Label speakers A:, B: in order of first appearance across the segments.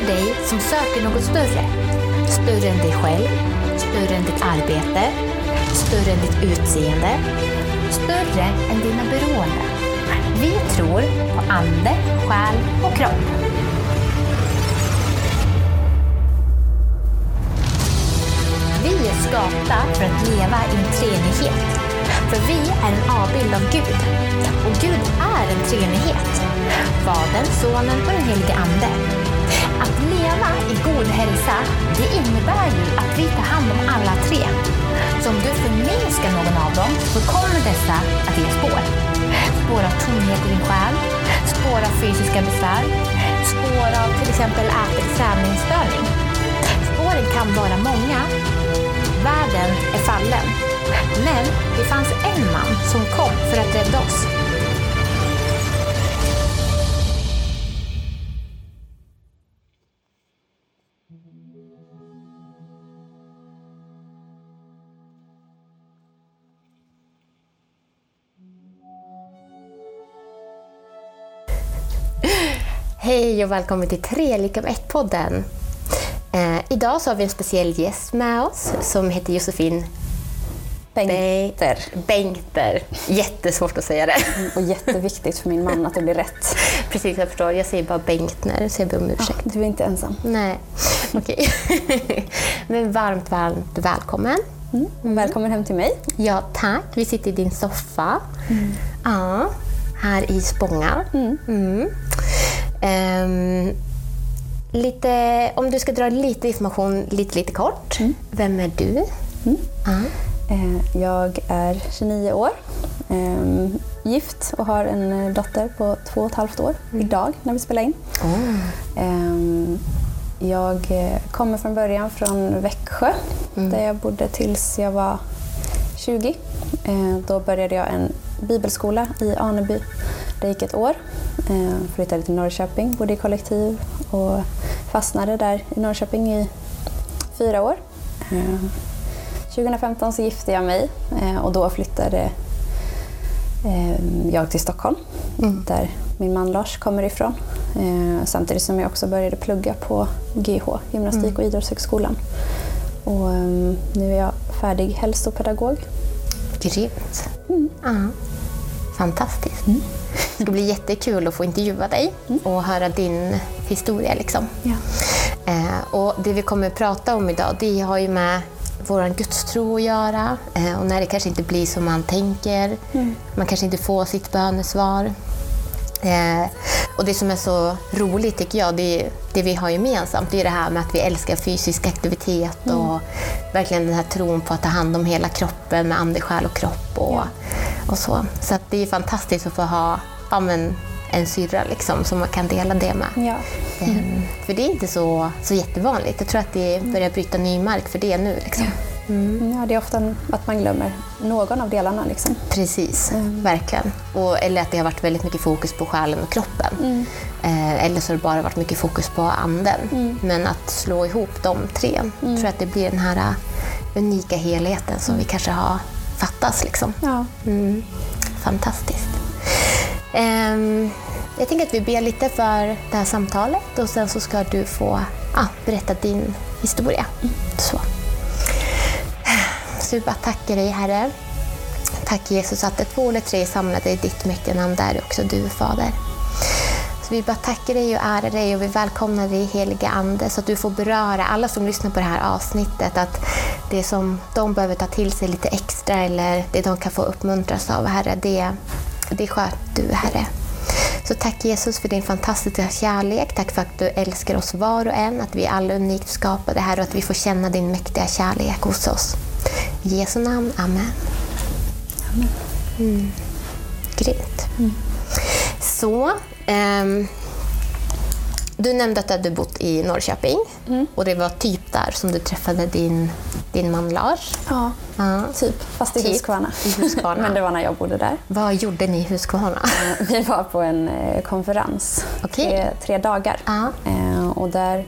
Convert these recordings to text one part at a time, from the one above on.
A: för dig som söker något större. Större än dig själv, större än ditt arbete, större än ditt utseende, större än dina beroenden. Vi tror på ande, själ och kropp. Vi är skapta för att leva i en treenighet. För vi är en avbild av Gud. Och Gud är en treenighet. Fadern, Sonen och den helige Ande. Att leva i god hälsa, det innebär ju att vi tar hand om alla tre. Så om du förminskar någon av dem så kommer dessa att ge spår. Spår av tomhet i din själ, spår av fysiska besvär, spår av till exempel ät träningsstörning. Spåren kan vara många. Världen är fallen. Men det fanns en man som kom för att rädda oss. Hej och välkommen till Tre lika med ett-podden. Eh, idag så har vi en speciell gäst med oss som heter Josefin
B: Bengter.
A: Bengter. Jättesvårt att säga det.
B: Och jätteviktigt för min man att det blir rätt.
A: Precis, jag förstår. Jag säger bara Bengtner, så jag ber om ursäkt.
B: Du är inte ensam.
A: Nej, okej. Men varmt, varmt välkommen.
B: Mm. Välkommen hem till mig.
A: Ja, tack. Vi sitter i din soffa. Ja, här i Spånga. Mm. Ehm, lite, om du ska dra lite information lite, lite kort. Vem är du? Ja.
B: Eh, Jag är 29 år, ehm, gift och har en eh, dotter på två och ett halvt år idag när vi spelar in. Ehm, Jag eh, kommer från början från Växjö där jag bodde tills jag var 20. Eh, Då började jag en bibelskola i Aneby. Det gick ett år. Eh, Flyttade till Norrköping, bodde i kollektiv och fastnade där i Norrköping i fyra år. Eh, 2015 så gifte jag mig eh, och då flyttade eh, jag till Stockholm där min man Lars kommer ifrån. Eh, Samtidigt som jag också började plugga på GH, Gymnastik och idrottshögskolan. Och eh, nu är jag färdig hälsopedagog.
A: Grymt. Ja. Fantastiskt. Det ska bli jättekul att få intervjua dig och höra din historia. Liksom.
B: Ja.
A: Eh, och det vi kommer att prata om idag det har ju med vår gudstro att göra eh, och när det kanske inte blir som man tänker. Man kanske inte får sitt bönesvar. Eh, och det som är så roligt tycker jag, det, det vi har gemensamt, det är det här med att vi älskar fysisk aktivitet och verkligen den här tron på att ta hand om hela kroppen med ande, själ och kropp. Och, och så så att det är fantastiskt att få ha ja, men, en syrra liksom, som man kan dela det med.
B: Ja.
A: Ehm, För det är inte så, så jättevanligt. Jag tror att det börjar bryta ny mark för det nu. Liksom.
B: Mm, Ja, det är ofta att man glömmer någon av delarna. Liksom.
A: Precis, verkligen. Och, eller att det har varit väldigt mycket fokus på själen och kroppen. Eh, eller så har det bara varit mycket fokus på anden. Men att slå ihop de tre, tror jag att det blir den här uh, unika helheten som vi kanske har fattats. Liksom.
B: Ja.
A: Mm. Fantastiskt. Ehm, jag tänker att vi ber lite för det här samtalet och sen så ska du få ah, berätta din historia. Så. så vi bara tackar dig Herre. Tack Jesus att det två eller tre är samlade i ditt mäktiga namn där är också du Fader. Vi bara tackar dig och ärar dig och vi välkomnar dig heliga Ande så att du får beröra alla som lyssnar på det här avsnittet. Att det som de behöver ta till sig lite extra eller det de kan få uppmuntras av Herre, det, det sköter du Herre. Så tack Jesus för din fantastiska kärlek. Tack för att du älskar oss var och en, att vi är alla unikt skapade här och att vi får känna din mäktiga kärlek hos oss. I Jesu namn, Amen. Mm. Grymt. Så, ehm, du nämnde att du hade bott i Norrköping och det var typ där som du träffade din, din man Lars.
B: ja,
A: Ja.
B: typ. Fast i
A: Typ.
B: Huskvarna.
A: I Huskvarna.
B: Men det var när jag bodde där.
A: Vad gjorde ni i Huskvarna?
B: Vi var på en eh, konferens,
A: Okej.
B: tre, tre dagar.
A: Ja.
B: Eh, och där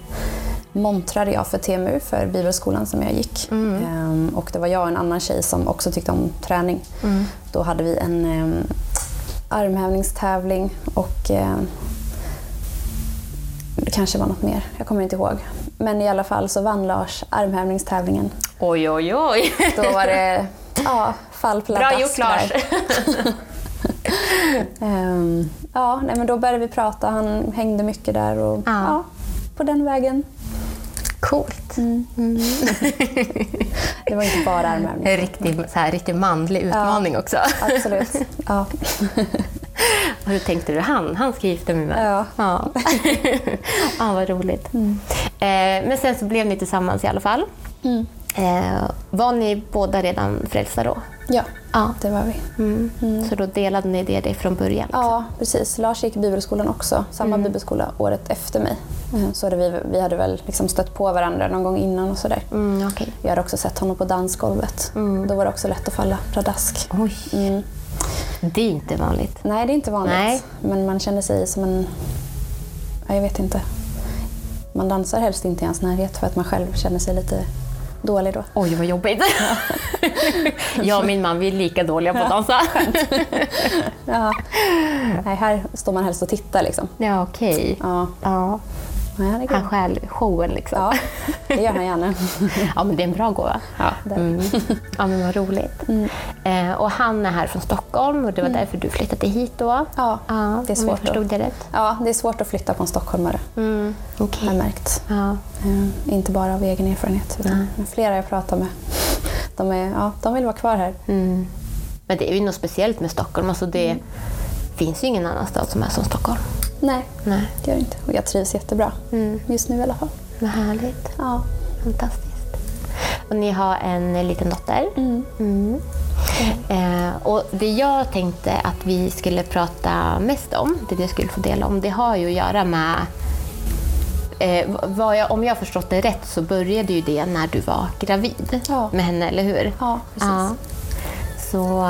B: montrade jag för TMU, för bibelskolan som jag gick. Eh, och det var jag och en annan tjej som också tyckte om träning. Då hade vi en eh, armhävningstävling och eh, kanske var något mer, jag kommer inte ihåg. Men i alla fall så vann Lars armhävningstävlingen.
A: Oj, oj, oj.
B: Då var det ja, fall
A: Bra gjort Lars!
B: um, ja, nej, men då började vi prata, han hängde mycket där och ja. ja på den vägen.
A: Coolt. Mm. Mm.
B: det var inte bara armhävning.
A: En riktig, så här, riktig manlig utmaning
B: ja,
A: också.
B: Absolut. Ja.
A: Och hur tänkte du han? Han ska gifta mig med?
B: Ja.
A: Ja, ja vad roligt. Mm. Eh, men sen så blev ni tillsammans i alla fall. Mm. Eh, var ni båda redan frälsta då?
B: Ja, ja. det var vi. Mm.
A: Mm. Så då delade ni det från början?
B: Liksom. Ja, precis. Lars gick i bibelskolan också, samma mm. bibelskola året efter mig. Eh, så vi, vi hade väl liksom stött på varandra någon gång innan och sådär.
A: Mm, okay.
B: Jag hade också sett honom på dansgolvet. Mm. Då var det också lätt att falla pladask.
A: Oj. Mm. Det är inte vanligt.
B: Nej, det är inte vanligt. Nej. Men man känner sig som en... Ja, jag vet inte. Man dansar helst inte i hans närhet för att man själv känner sig lite dålig då.
A: Oj, vad jobbigt. jag och min man vi är lika dåliga på att dansa.
B: ja. Nej, här står man helst och tittar. Liksom.
A: Ja, okej. Okay.
B: Ja.
A: ja. Han stjäl showen liksom.
B: Ja, det gör han gärna.
A: ja, men det är en bra gåva.
B: Ja, mm.
A: ja men vad roligt. Mm. Eh, och han är här från Stockholm och det var mm. därför du flyttade hit då?
B: Ja,
A: ja det är svårt. Förstod det rätt?
B: Ja, det är svårt att flytta på en stockholmare.
A: Mm. Okay.
B: Har jag märkt. Ja. Eh, inte bara av egen erfarenhet, utan flera jag pratar med. De, är, ja, de vill vara kvar här.
A: Mm. Men det är ju något speciellt med Stockholm. Alltså det mm. finns ju ingen annan stad som är som Stockholm.
B: Nej,
A: Nej.
B: det gör det inte. Och jag trivs jättebra. Mm. Just nu i alla fall.
A: Vad härligt.
B: Ja.
A: Fantastiskt. Och ni har en liten dotter.
B: Mm. Mm.
A: Eh, och det jag tänkte att vi skulle prata mest om, det vi skulle få dela om, det har ju att göra med eh, jag, om jag har förstått det rätt så började ju det när du var gravid
B: ja.
A: med henne, eller hur?
B: Ja, precis. Ja.
A: Så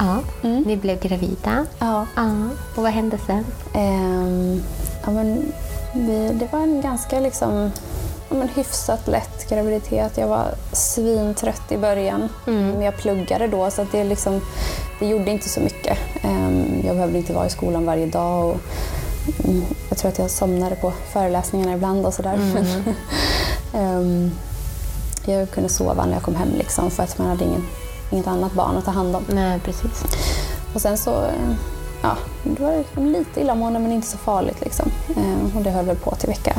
A: ja, mm. ni blev gravida.
B: Ja.
A: ja. Och vad hände sen?
B: Um, ja, men vi, det var en ganska liksom men, hyfsat lätt graviditet. Jag var svintrött i början. Mm. Men jag pluggade då så det, liksom, det gjorde inte så mycket. Um, jag behövde inte vara i skolan varje dag. Och, um, jag tror att jag somnade på föreläsningarna ibland och sådär. Mm. um, jag kunde sova när jag kom hem liksom, för att man hade ingen, inget annat barn att ta hand om.
A: Nej, precis.
B: Och sen så ja, det var lite illamående men inte så farligt. Liksom. och det höll väl på till vecka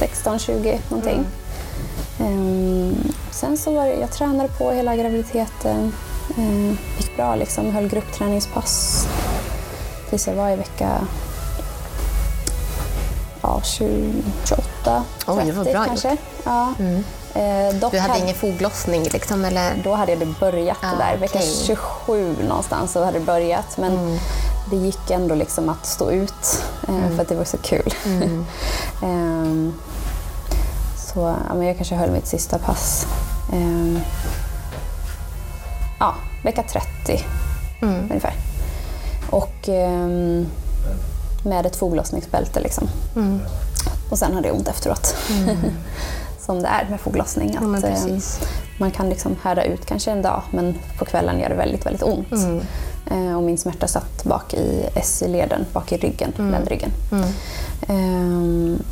B: 16-20 någonting. Mm. Um, sen så var det, jag tränade på hela graviditeten. Um, gick bra liksom, höll gruppträningspass tills jag var i vecka ja, 28, 30
A: Oj, bra
B: kanske. Ja. Mm.
A: Eh, du hade här, ingen foglossning? Liksom, eller?
B: Då hade det börjat ah, där. Vecka okay. 27 någonstans så hade det börjat. Men mm. det gick ändå liksom att stå ut eh, mm. för att det var så kul. um, Så ja, men jag kanske höll mitt sista pass eh, ja, vecka 30 mm. ungefär. Och eh, med ett foglossningsbälte. Liksom.
A: Mm.
B: Och sen hade jag ont efteråt. Som det är med foglossning. Att,
A: ja,
B: eh, man kan liksom härda ut kanske en dag men på kvällen gör det väldigt, väldigt ont.
A: Mm.
B: Eh, och min smärta satt bak i SI-leden, bak i ryggen,
A: mm.
B: ländryggen.
A: Mm.
B: Ehm,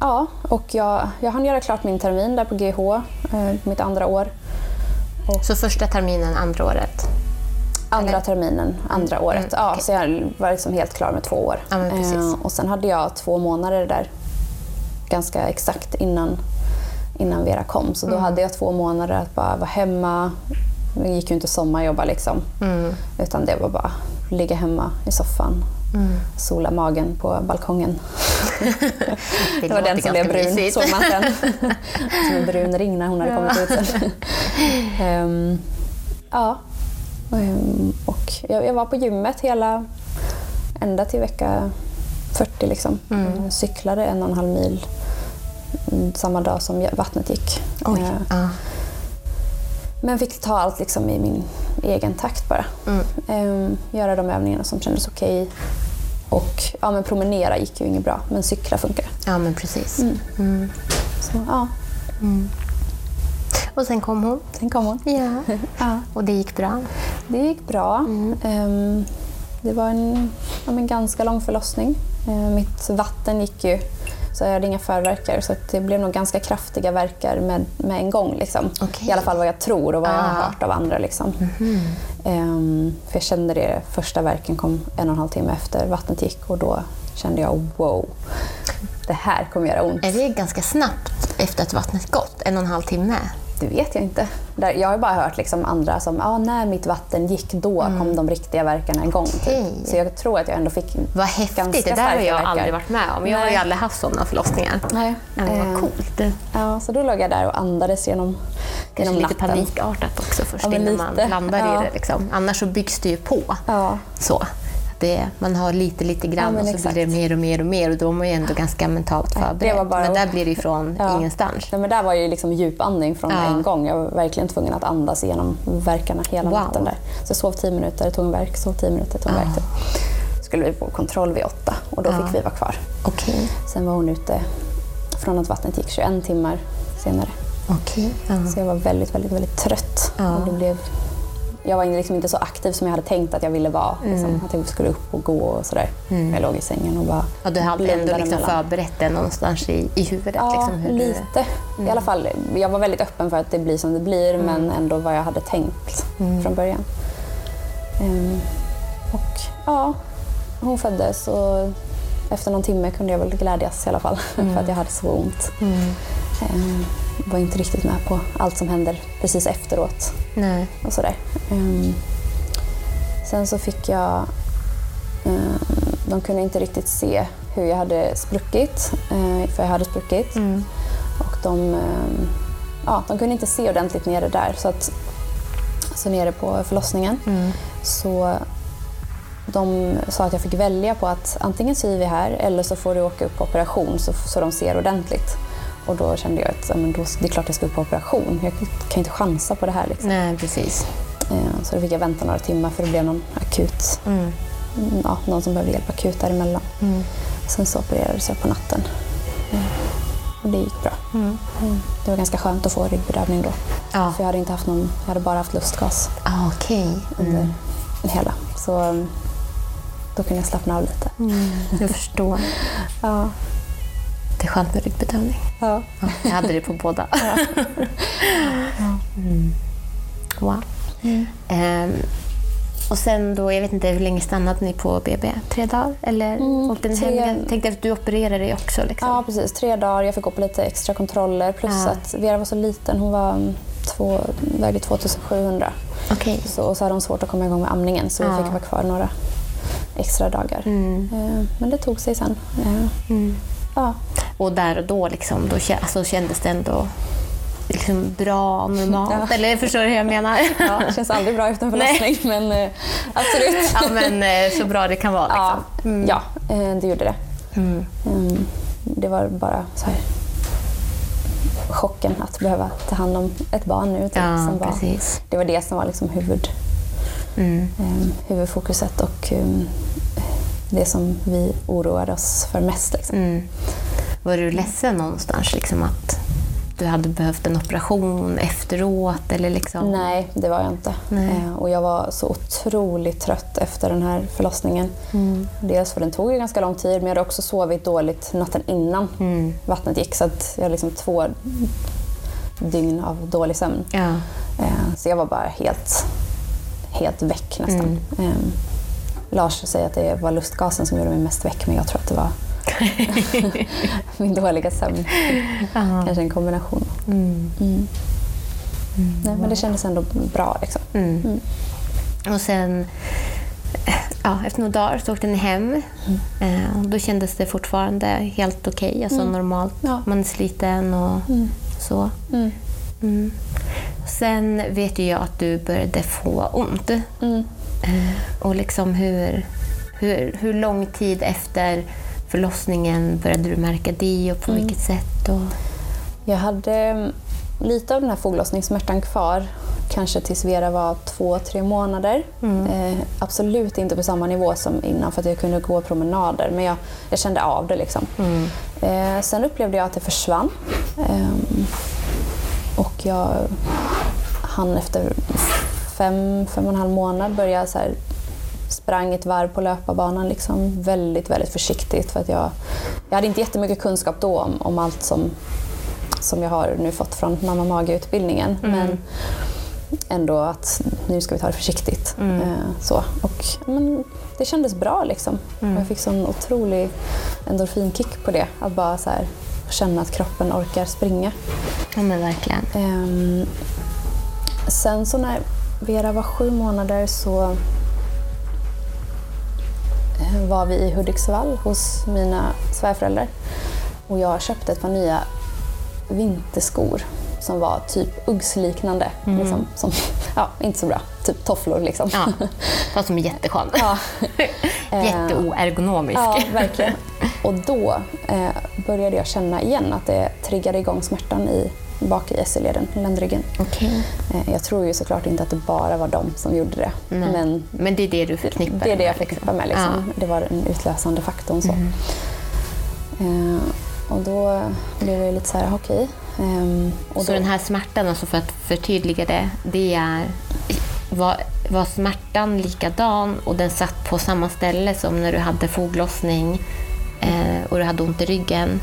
B: Ja, och jag, jag hann göra klart min termin där på GH, eh, mitt andra år.
A: Och så första terminen, andra året?
B: Andra Eller? terminen, andra mm, året. Mm, ja, okay. Så jag var liksom helt klar med två år.
A: Ja, eh,
B: och sen hade jag två månader där, ganska exakt innan, innan Vera kom. Så då mm. hade jag två månader att bara vara hemma. Det gick ju inte sommarjobba liksom.
A: Mm.
B: Utan det var bara ligga hemma i soffan
A: Mm.
B: Sola magen på balkongen. det, det var den som blev brun, såg man sen. som en brun ring när hon hade kommit ut sen. um, ja, um, och jag, jag, var på gymmet hela, ända till vecka 40. Liksom.
A: Mm.
B: cyklade en och en halv mil samma dag som vattnet gick.
A: Oj, uh.
B: Men fick ta allt liksom i min egen takt bara.
A: Mm.
B: Um, göra de övningarna som kändes okej. Okay. Och ja, men promenera gick ju inget bra, men cykla funkar.
A: Ja, men precis.
B: Mm.
A: Mm.
B: Så, ja.
A: Mm. Och sen kom hon?
B: Sen kom hon.
A: Ja.
B: ja.
A: Och det gick bra?
B: Det gick bra. Um, det var en ja, men ganska lång förlossning. Eh, mitt vatten gick ju så jag hade inga förverkar så det blev nog ganska kraftiga verkar med, med en gång. Liksom.
A: Okej.
B: I alla fall vad jag tror och vad jag har
A: Ah.
B: hört av andra. Liksom. Ehm, för jag kände det, första verken kom en och en halv timme efter vattnet gick och då kände jag wow, det här kommer göra ont.
A: Är det ganska snabbt efter att vattnet gått? En och en halv timme?
B: Det vet jag inte. Där, jag har bara hört liksom andra som, ah, när mitt vatten gick, då kom de riktiga verkarna igång. Typ.
A: Mm. Okej.
B: Så jag tror att jag ändå fick
A: Vad häftigt, det där har jag
B: verkar.
A: aldrig varit med om. Jag har ju
B: Nej.
A: aldrig haft sådana förlossningar.
B: Nej.
A: Men vad
B: Eh,
A: coolt.
B: Ja, så då låg jag där och andades genom, genom
A: lite panikartat också först
B: Ja,
A: innan man landar
B: Ja.
A: i det. Liksom. Annars så byggs det ju på.
B: Ja,
A: Så. Det, man har lite, lite grann
B: Ja,
A: och så
B: exakt.
A: blir det mer och mer och mer och då är man ju ändå ganska mentalt
B: det
A: förberedd.
B: var bara-
A: Men där blir det ju från
B: Ja.
A: ingenstans.
B: Nej, men där var ju liksom djupandning från
A: Ja.
B: en gång. Jag var verkligen tvungen att andas igenom verkarna hela
A: Wow.
B: natten. där. Så jag sov tio minuter, tog en verk, sov tio minuter, tog en
A: Ja.
B: verk. Typ. skulle vi på kontroll vid åtta och då fick vi vara kvar.
A: Okej.
B: Sen var hon ute från att vattnet gick 21 timmar senare.
A: Ja.
B: Så jag var väldigt, väldigt, väldigt trött.
A: Ja.
B: Och det blev, jag var liksom inte så aktiv som jag hade tänkt att jag ville vara. Liksom.
A: Mm.
B: Att jag skulle upp och gå och sådär. Jag låg i sängen och bara
A: Och du hade ändå liksom förberett det någonstans i, i huvudet?
B: Ja,
A: liksom, hur du-
B: lite. I alla fall, jag var väldigt öppen för att det blir som det blir
A: Mm.
B: men ändå vad jag hade tänkt från början. Ehm, och ja, hon föddes och efter någon timme kunde jag väl glädjas i alla fall för att jag hade så ont.
A: Mm.
B: Var inte riktigt med på allt som händer precis efteråt
A: Nej.
B: och sådär. Ehm, sen så fick jag... ehm, de kunde inte riktigt se hur jag hade spruckit, eh, för jag hade spruckit.
A: Mm.
B: Och de, ehm, ja, de kunde inte se ordentligt nere där. Så, att, så nere på förlossningen
A: Mm.
B: så de sa att jag fick välja på att antingen syr vi här eller så får du åka upp på operation så, så de ser ordentligt. Och då kände jag att ja, men då, det är klart jag ska upp på operation. Jag kan inte chansa på det här. Liksom.
A: Nej, precis.
B: Eh, Så då fick jag vänta några timmar för det blev någon akut,
A: Mm.
B: mm, ja, någon som behövde hjälp akut däremellan.
A: Mm.
B: Sen så opererades jag på natten. Eh, Och det gick bra.
A: Mm.
B: Mm. Det var ganska skönt att få ryggbedövning då.
A: Ja,
B: För jag hade inte haft någon, jag hade bara haft lustgas
A: ah, okej.
B: under
A: Mm.
B: hela. Så mm, då kunde jag slappna av lite.
A: Mm. Jag förstår.
B: Ja.
A: Det är skönt med ryggbedövning.
B: Ja.
A: Ja, jag hade det på båda. Mm. Wow. Ehm, och sen då, jag vet inte hur länge stannade ni på BB? Tre dagar? Eller
B: Mm,
A: åkte ni
B: tre-
A: hem? Tänkte att du opererade dig också. Liksom.
B: ja, precis. Tre dagar. Jag fick gå på lite extra kontroller. Plus
A: Ja.
B: att Vera var så liten. Hon var mm, två, vägde 2700.
A: Okej.
B: Så, och så hade hon svårt att komma igång med amningen så
A: Ja.
B: vi fick vara kvar några extra dagar.
A: Mm.
B: Eh, Men det tog sig sen.
A: Mm.
B: Ja,
A: Och där och då, liksom, då alltså, kändes det ändå liksom, bra, normalt?
B: Ja.
A: Eller förstår du hur jag menar?
B: ja, det känns aldrig bra
A: Nej.
B: förlossning men eh, absolut.
A: ja, men eh, så bra det kan vara.
B: Ja,
A: Liksom. Mm.
B: ja eh, det gjorde det.
A: Mm.
B: Mm, Det var bara så här chocken att behöva ta hand om ett barn nu. Typ,
A: Ja,
B: som var, det var det som var liksom huvud,
A: Mm.
B: eh, huvudfokuset och eh, det som vi oroade oss för mest. Liksom.
A: Mm. Var du ledsen någonstans liksom, att du hade behövt en operation efteråt? Eller liksom?
B: Nej, det var jag inte. Eh, och jag var så otroligt trött efter den här förlossningen.
A: Mm.
B: Dels för den tog ju ganska lång tid, men jag hade också sovit dåligt natten innan
A: Mm.
B: vattnet gick. Så att jag liksom två dygn av dålig sömn.
A: Ja.
B: Eh, Så jag var bara helt, helt väck nästan.
A: Mm.
B: Eh, Lars säger att det var lustgasen som gjorde mig mest väck, men jag tror att det var min dåliga sömn.
A: Ja.
B: Kanske en kombination.
A: Mm.
B: Mm. Nej, men det kändes ändå bra. Liksom.
A: Mm.
B: Mm.
A: Och sen, ja, efter några dagar så åkte ni hem. Eh, och då kändes det fortfarande helt okej, alltså
B: Mm.
A: normalt.
B: Ja.
A: Man är sliten och
B: Mm.
A: så.
B: Mm.
A: Mm. Sen vet ju jag att du började få ont. Eh, och liksom hur, hur, hur lång tid efter förlossningen började du märka det och på
B: Mm.
A: vilket sätt? Och,
B: Jag hade mm, lite av den här foglossningssmärtan kvar, kanske tills Vera var två, tre månader.
A: Mm.
B: Eh, absolut inte på samma nivå som innan för att jag kunde gå promenader, men jag, jag kände av det. Liksom.
A: mm.
B: Eh, sen upplevde jag att det försvann. Ehm, och jag hann efter fem, fem och en halv månad börja så här sprang ett varv på löparbanan liksom, väldigt, väldigt försiktigt. För att jag, jag hade inte jättemycket kunskap då om, om allt som, som jag har nu fått från mamma mage-utbildningen.
A: Mm.
B: Men ändå att nu ska vi ta det försiktigt.
A: Mm.
B: Eh, så. Och, men, det kändes bra liksom.
A: Mm.
B: Jag fick sån otrolig endorfinkick på det. Att bara så här, känna att kroppen orkar springa.
A: Ja, men verkligen.
B: Ehm, sen så när Vera var sju månader så eh, var vi i Hudiksvall hos mina svärföräldrar. Och jag köpte ett par nya vinterskor som var typ Uggs-liknande. Liksom, som, ja, inte så bra. Typ tofflor liksom.
A: Ja, fast som är jätteskön.
B: Ja.
A: Jätteoergonomisk.
B: Ja, verkligen. Och då eh, började jag känna igen att det triggade igång smärtan i, bak i SI-leden, ländryggen.
A: Okej.
B: Eh, jag tror ju såklart inte att det bara var de som gjorde det. Men
A: Men det är det du förknippar
B: det är det jag
A: med,
B: förknippar med. Liksom. Det var den utlösande faktorn. Så. Eh, och då blev jag lite så här, okej. Ehm, och
A: Så
B: då,
A: den här smärtan, alltså för att förtydliga det, det är... Var, var smärtan likadan och den satt på samma ställe som när du hade foglossning eh, och du hade ont i ryggen?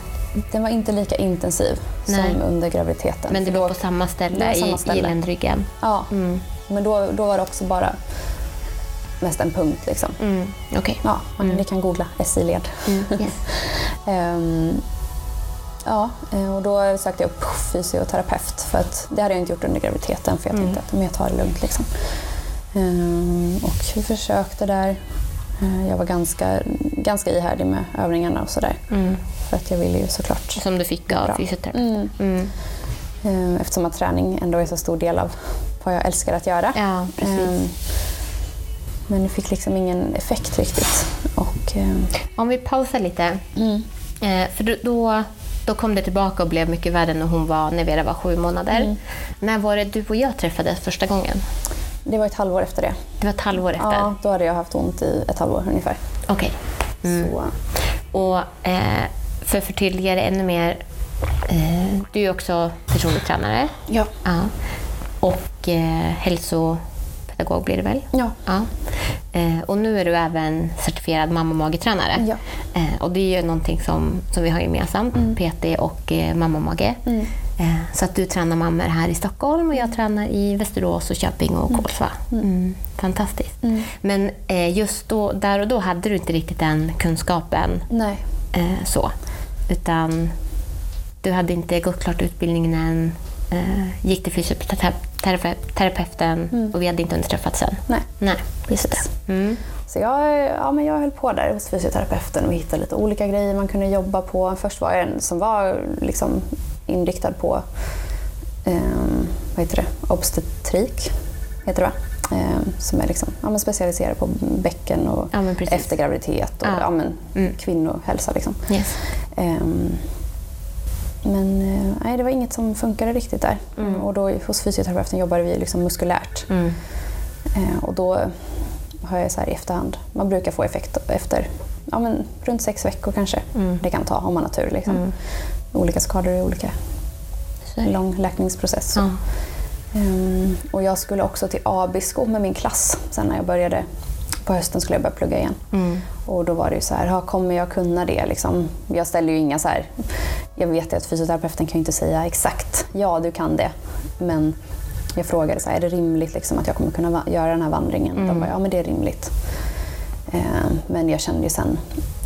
B: Den var inte lika intensiv
A: Nej.
B: som under graviditeten.
A: Men det var på samma ställe,
B: samma ställe.
A: i ländryggen?
B: Ja,
A: Mm.
B: men då, då var det också bara mest en punkt. Liksom.
A: Mm. Okej.
B: Ja, Ni kan googla SI-led.
A: Mm. Yes.
B: Ehm, ja, eh, och då sökte jag upp fysioterapeut för att det hade jag inte gjort under graviditeten för jag
A: Mm.
B: tänkte att men jag tar det lugnt. Liksom. Ehm, och vi försökte där. Eh, Jag var ganska, ganska ihärdig med övningarna och sådär.
A: Mm.
B: För att jag ville ju såklart...
A: Som du fick av fysioterapeuten?
B: Mm.
A: Mm.
B: Ehm, Eftersom att träning ändå är så stor del av vad jag älskar att göra.
A: Ja.
B: Ehm, Men det fick liksom ingen effekt riktigt. Och, ehm,
A: Om vi pausar lite.
B: mm.
A: Eh, för då- då, kom det tillbaka och blev mycket värre när hon var, när Vera var sju månader.
B: Mm.
A: När var det du och jag träffades första gången?
B: Det var ett halvår efter det.
A: Det var ett halvår efter?
B: Ja, då hade jag haft ont i ett halvår ungefär.
A: Okej. Mm.
B: Så,
A: Och eh, för att förtydliga det ännu mer. Eh, du är också personlig tränare.
B: ja.
A: Ja. Och eh, hälsopedagog blir det väl?
B: Ja.
A: Ja. Eh, och nu är du även certifierad mamma och magetränare.
B: Ja.
A: Eh, och det är ju någonting som, som vi har gemensamt, PT och eh, mamma och mage.
B: Mm.
A: Eh, så att du tränar mammor här i Stockholm och jag tränar i Västerås och Köping och Kolsva. Mm. Fantastiskt.
B: Mm.
A: Men eh, just då, där och då hade du inte riktigt den kunskapen
B: Nej.
A: så. Utan du hade inte gått klart utbildningen än, eh, gick till fysioterapeuten
B: Mm.
A: och vi hade inte hunnit träffats sen.
B: Nej.
A: Nej, just det. Mm.
B: Så jag, ja, men jag höll på där hos fysioterapeuten och hittade lite olika grejer man kunde jobba på. Först var jag en som var liksom inriktad på ehm, vad heter det? obstetrik, heter det va? Ehm, som är liksom, ja, men specialiserad på bäcken och
A: Ja, men
B: efter graviditet och
A: Ja.
B: ja. men,
A: Mm.
B: kvinnohälsa. Liksom.
A: Yes.
B: Ehm, men eh, nej, det var inget som funkade riktigt där.
A: Mm.
B: Och då hos fysioterapeuten jobbade vi liksom muskulärt.
A: Mm.
B: Eh, och då har jag så här i efterhand, man brukar få effekt efter ja, men runt sex veckor kanske.
A: Mm.
B: Det kan ta om man har tur. Liksom.
A: Mm.
B: Olika skador är olika lång läkningsprocess.
A: Ja.
B: Ehm, och jag skulle också till Abisko med min klass sen när jag började. På hösten skulle jag börja plugga igen.
A: Mm.
B: Och då var det ju så här, "Ja, kommer jag kunna det? Liksom, jag ställer ju inga så här, jag vet ju att fysioterapeuten kan ju inte säga exakt, ja du kan det. Men jag frågade så här, är det rimligt liksom, att jag kommer kunna göra den här vandringen?
A: Mm.
B: De bara, ja men det är rimligt. Eh, men jag kände ju sen,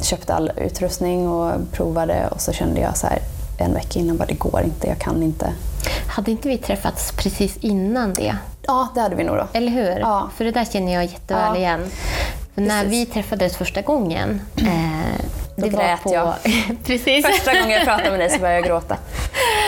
B: köpte all utrustning och provade och så kände jag så här en vecka innan, bara det går inte, jag kan inte.
A: Hade inte vi träffats precis innan det?
B: Ja, det hade vi nog då.
A: Eller hur?
B: Ja.
A: För det där känner jag jätteväl
B: Ja.
A: igen. För när
B: Precis.
A: vi träffades första gången, eh,
B: Då
A: det
B: grät
A: var på...
B: jag.
A: Precis.
B: Första gången jag pratade med dig så började jag gråta.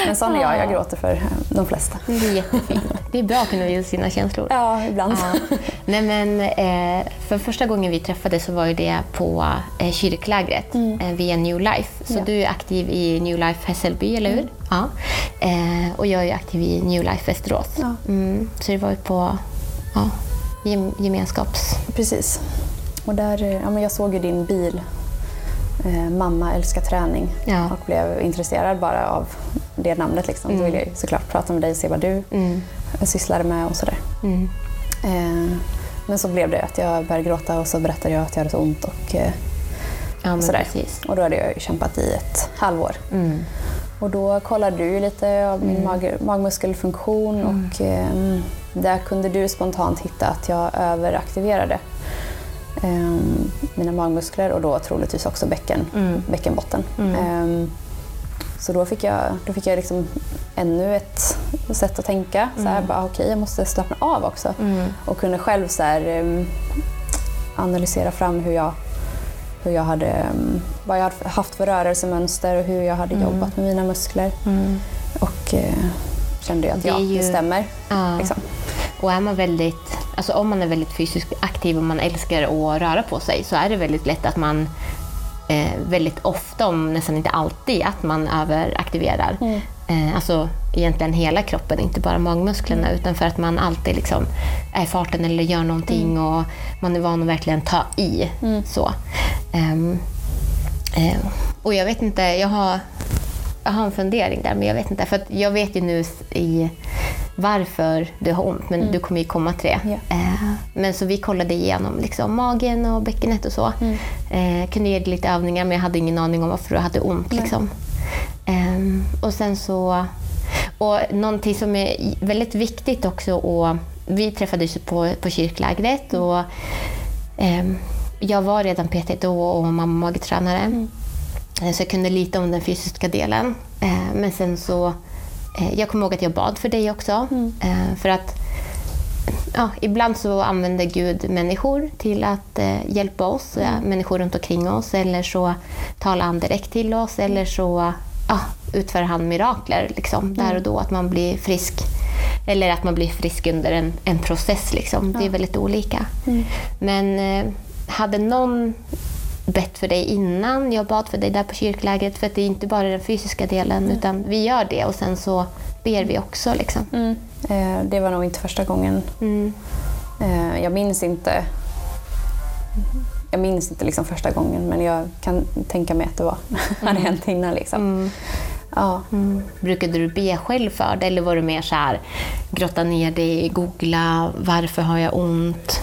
B: Men sån är jag, jag gråter för eh, de flesta.
A: Det är jättefint. Det är bra att kunna visa sina känslor.
B: Ja, ibland.
A: Ja. Nej, men, eh, för första gången vi träffades så var ju det på eh, kyrklägret eh, via New Life. Så
B: Mm. Ja.
A: du är aktiv i New Life Hässelby, eller hur? Ja. Eh, och jag är aktiv i New Life Västerås.
B: Ja.
A: Mm, så det var ju på ja, gem, gemenskaps...
B: Precis. Och där, ja, men jag såg ju din bil, eh, Mamma älskar träning,
A: Ja.
B: och blev intresserad bara av det namnet. Liksom. Då ville jag såklart prata med dig och se vad du
A: Mm,
B: sysslade med och sådär.
A: mm,
B: Eh, men så blev det att jag började gråta och så berättade jag att jag hade så ont och eh,
A: Ja, men
B: sådär.
A: precis.
B: Och då hade jag kämpat i ett halvår.
A: Mm.
B: Och då kollade du lite av min mag magmuskelfunktion och eh, där kunde du spontant hitta att jag överaktiverade eh, mina magmuskler och då troligtvis också bäcken,
A: Mm.
B: bäckenbotten. Eh, så då fick jag, då fick jag liksom ännu ett sätt att tänka. Så här, bara, okej, jag måste slappna av också.
A: Mm.
B: Och kunde själv så här, eh, analysera fram hur jag, hur jag hade, eh, vad jag hade haft för rörelsemönster och hur jag hade jobbat med mina muskler.
A: Mm.
B: Och eh, kände jag att
A: Det
B: ja,
A: ju-
B: det stämmer.
A: Ja.
B: Liksom.
A: Och är man väldigt, alltså om man är väldigt fysiskt aktiv och man älskar att röra på sig så är det väldigt lätt att man eh, väldigt ofta, om nästan inte alltid, att man överaktiverar.
B: Mm.
A: Eh, alltså egentligen hela kroppen, inte bara magmusklerna, utan för att man alltid liksom är i farten eller gör någonting och man är van att verkligen ta i. Så. Ehm, eh, och jag vet inte, jag har, jag har en fundering där, men jag vet inte. För jag vet ju nu i varför du har ont, men du kommer ju komma till det.
B: Ja.
A: Eh, men så vi kollade igenom liksom, magen och bäckenet och så. Eh, kunde ge dig lite övningar, men jag hade ingen aning om varför du hade ont. Liksom. Ehm, och sen så... Och någonting som är väldigt viktigt också, och vi träffades på, på kyrklägret och ehm, jag var redan PT då och mamma magetränare. Eh, Så jag kunde lite om den fysiska delen. Eh, Men sen så... eh, Jag kommer ihåg att jag bad för dig också. Eh, För att ja, ibland så använder Gud människor till att eh, hjälpa oss, eh, människor runt omkring oss. Eller så talar han direkt till oss. Eller så ja, utför han mirakler liksom, där och då. Att man blir frisk. Eller att man blir frisk under en, en process. Liksom. Det är väldigt olika. Men eh, hade någon bett för dig innan jag bad för dig där på kyrklägret? För det är inte bara den fysiska delen, utan vi gör det och sen så ber vi också. Liksom.
B: Eh, det var nog inte första gången.
A: Mm.
B: Eh, jag minns inte jag minns inte liksom första gången men jag kan tänka mig att det var, hade hänt innan. Liksom. Ja.
A: Mm. Brukade du be själv för det eller var du mer så här, grotta ner dig, googla, varför har jag ont?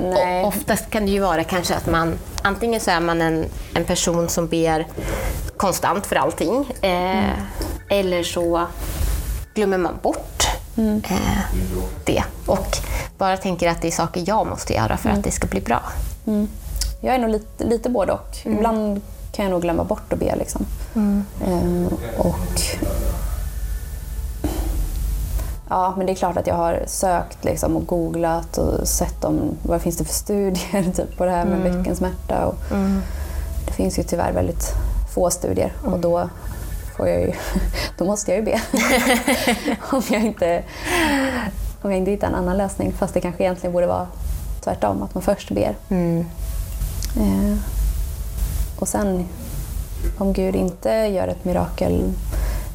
B: Nej.
A: Och oftast kan det ju vara kanske att man, antingen så är man en, en person som ber konstant för allting, eh, eller så glömmer man bort eh, det och bara tänker att det är saker jag måste göra för att det ska bli bra.
B: Jag är nog lite, lite både och. Ibland kan jag nog glömma bort att be. Liksom. Eh, och Ja, men det är klart att jag har sökt liksom, och googlat och sett om vad finns det för studier typ, på det här med bäckensmärta. Och Det finns ju tyvärr väldigt få studier och då, får jag ju, då måste jag ju be. om, jag inte, om jag inte hittar en annan lösning. Fast det kanske egentligen borde vara tvärtom, att man först ber.
A: Mm.
B: Eh, och sen, om Gud inte gör ett mirakel